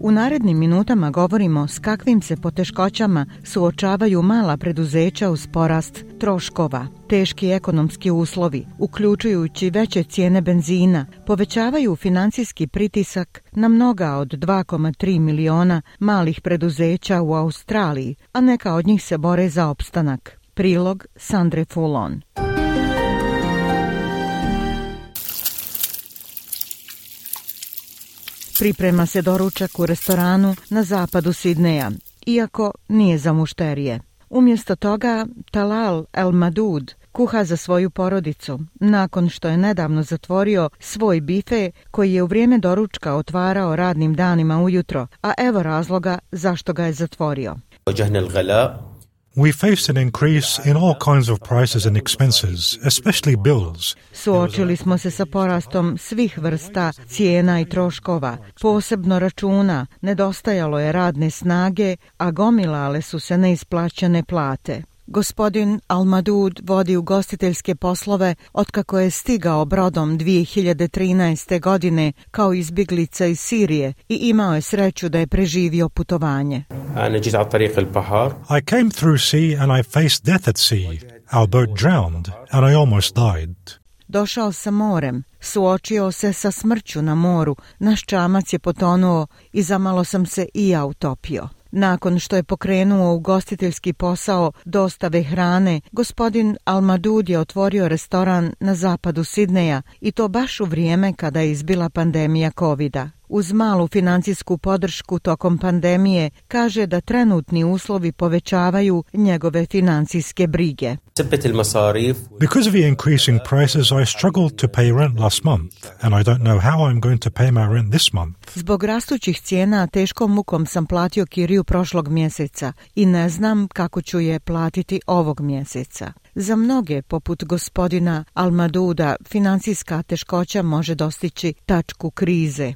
U narednim minutama govorimo s kakvim se poteškoćama suočavaju mala preduzeća uz porast troškova. Teški ekonomski uslovi, uključujući veće cijene benzina, povećavaju financijski pritisak na mnoga od 2,3 miliona malih preduzeća u Australiji, a neka od njih se bore za opstanak. Prilog Sandre Fulon. Muzika Priprema se doručak u restoranu na zapadu Sidneja, iako nije za mušterije. Umjesto toga, Talal El Madud kuha za svoju porodicu, nakon što je nedavno zatvorio svoj bife koji je u vrijeme doručka otvarao radnim danima ujutro, a evo razloga zašto ga je zatvorio. We face an increase in all kinds of prices and expenses, especially bills. Suočili smo se sa porastom svih vrsta cijena i troškova, posebno računa, nedostajalo je radne snage, a gomilale su se neisplaćene plate. Gospodin Almadud vodi ugostiteljske poslove otkako je stigao brodom 2013. godine kao izbjeglica iz Sirije i imao je sreću da je preživio putovanje. I came through sea and I faced death at sea. Our boat drowned and I almost died. Došao sam morem, suočio se sa smrću na moru, naš čamac je potonuo i zamalo sam se i ja utopio. Nakon što je pokrenuo ugostiteljski posao dostave hrane, gospodin Almadud je otvorio restoran na zapadu Sidneja i to baš u vrijeme kada je izbila pandemija COVID-a uz malu financijsku podršku tokom pandemije, kaže da trenutni uslovi povećavaju njegove financijske brige. Because of the increasing prices, I struggled to pay rent last month, and I don't know how I'm going to pay my rent this month. Zbog rastućih cijena, teškom mukom sam platio kiriju prošlog mjeseca i ne znam kako ću je platiti ovog mjeseca. Za mnoge, poput gospodina Almaduda, financijska teškoća može dostići tačku krize.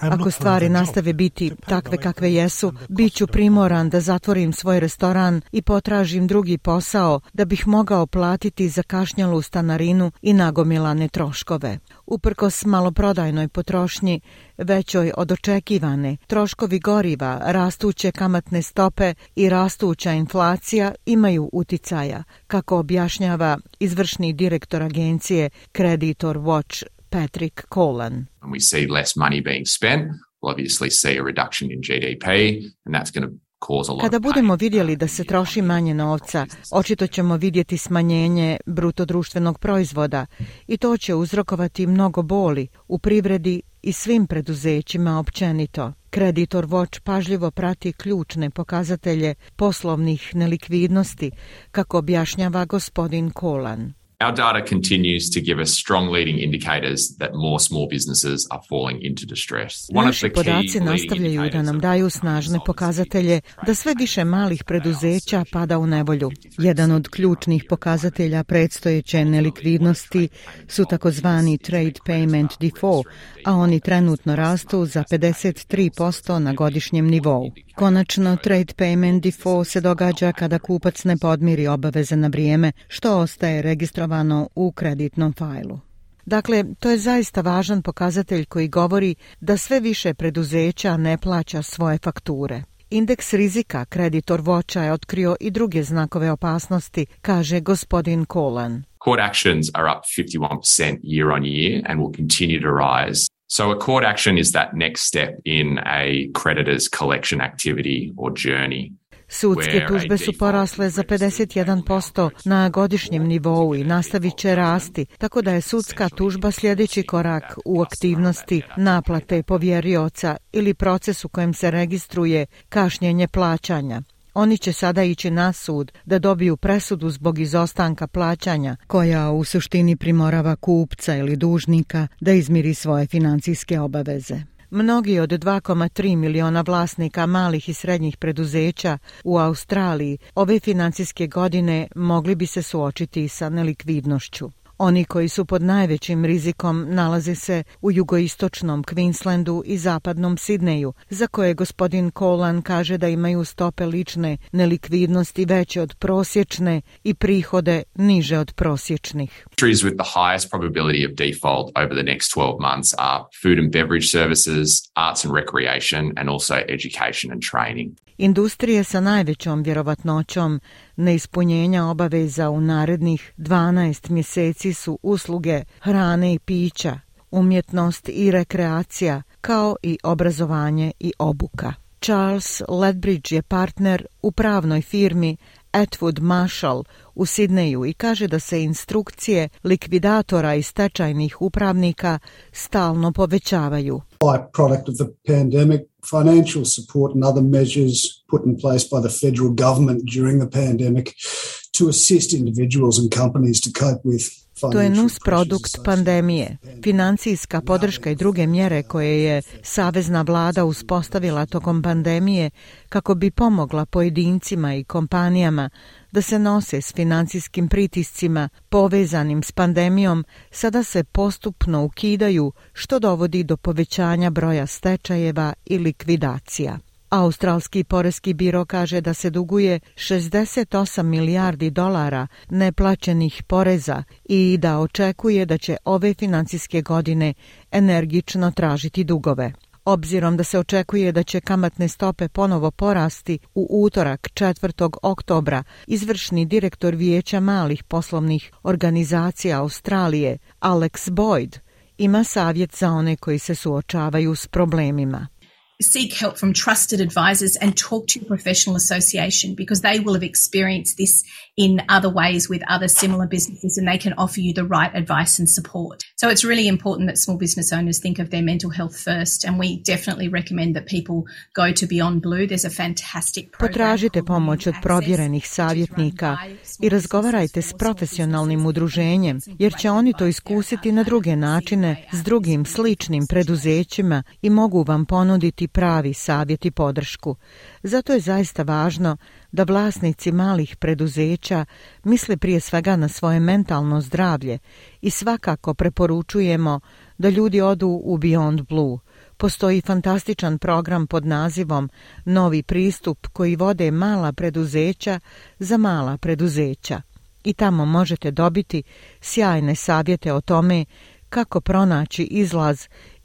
Ako stvari nastave biti takve kakve jesu, bit ću primoran da zatvorim svoj restoran i potražim drugi posao da bih mogao platiti za kašnjalu stanarinu i nagomilane troškove. Uprko s maloprodajnoj potrošnji, većoj od očekivane, troškovi goriva, rastuće kamatne stope i rastuća inflacija imaju uticaja, kako objašnjava izvršni direktor agencije Creditor Watch Patrick Colan. We see less money being spent, we'll obviously see a reduction in GDP, and that's going to Kada budemo vidjeli da se troši manje novca, očito ćemo vidjeti smanjenje brutodruštvenog proizvoda i to će uzrokovati mnogo boli u privredi i svim preduzećima općenito. Kreditor Watch pažljivo prati ključne pokazatelje poslovnih nelikvidnosti, kako objašnjava gospodin Kolan. Our data continues to give us strong leading indicators that more small businesses are falling into distress. Naši podaci nastavljaju da nam daju snažne pokazatelje da sve više malih preduzeća pada u nevolju. Jedan od ključnih pokazatelja predstojeće nelikvidnosti su takozvani trade payment default, a oni trenutno rastu za 53% na godišnjem nivou. Konačno, trade payment default se događa kada kupac ne podmiri obaveze na vrijeme, što ostaje registrovanje zapečatavano u kreditnom fajlu. Dakle, to je zaista važan pokazatelj koji govori da sve više preduzeća ne plaća svoje fakture. Indeks rizika kreditor voča je otkrio i druge znakove opasnosti, kaže gospodin Kolan. Court actions are up 51% year on year and will continue to rise. So a court action is that next step in a creditor's collection activity or journey. Sudske tužbe su porasle za 51% na godišnjem nivou i nastavit će rasti, tako da je sudska tužba sljedeći korak u aktivnosti naplate povjerioca ili proces u kojem se registruje kašnjenje plaćanja. Oni će sada ići na sud da dobiju presudu zbog izostanka plaćanja, koja u suštini primorava kupca ili dužnika da izmiri svoje financijske obaveze. Mnogi od 2,3 miliona vlasnika malih i srednjih preduzeća u Australiji ove financijske godine mogli bi se suočiti sa nelikvidnošću. Oni koji su pod najvećim rizikom nalaze se u jugoistočnom Queenslandu i zapadnom Sidneju, za koje gospodin Colan kaže da imaju stope lične nelikvidnosti veće od prosječne i prihode niže od prosječnih. Industries with the highest probability of default over the next 12 months are food and beverage services, arts and recreation and also education and training industrije sa najvećom vjerovatnoćom neispunjenja obaveza u narednih 12 mjeseci su usluge hrane i pića, umjetnost i rekreacija, kao i obrazovanje i obuka. Charles Ledbridge je partner u pravnoj firmi Atwood Marshall u Sidneju i kaže da se instrukcije likvidatora i stečajnih upravnika stalno povećavaju. By product of the pandemic, financial support and other measures put in place by the federal government during the pandemic to assist individuals and companies to cope with To je nus produkt pandemije. Financijska podrška i druge mjere koje je savezna vlada uspostavila tokom pandemije kako bi pomogla pojedincima i kompanijama da se nose s financijskim pritiscima povezanim s pandemijom, sada se postupno ukidaju što dovodi do povećanja broja stečajeva i likvidacija. Australski poreski biro kaže da se duguje 68 milijardi dolara neplaćenih poreza i da očekuje da će ove financijske godine energično tražiti dugove. Obzirom da se očekuje da će kamatne stope ponovo porasti u utorak 4. oktobra, izvršni direktor Vijeća malih poslovnih organizacija Australije, Alex Boyd, ima savjet za one koji se suočavaju s problemima seek help from trusted advisors and talk to your professional association because they will have experienced this in other ways with other similar businesses and they can offer you the right advice and support. So it's really important that small business owners think of their mental health first and we definitely recommend that people go to Beyond Blue. There's a fantastic program. Potražite pomoć od provjerenih savjetnika i razgovarajte s profesionalnim udruženjem jer će oni to iskusiti na druge načine s drugim sličnim preduzećima i mogu vam ponuditi pravi savjet i podršku. Zato je zaista važno da vlasnici malih preduzeća misle prije svega na svoje mentalno zdravlje i svakako preporučujemo da ljudi odu u Beyond Blue. Postoji fantastičan program pod nazivom Novi pristup koji vode mala preduzeća za mala preduzeća. I tamo možete dobiti sjajne savjete o tome kako pronaći izlaz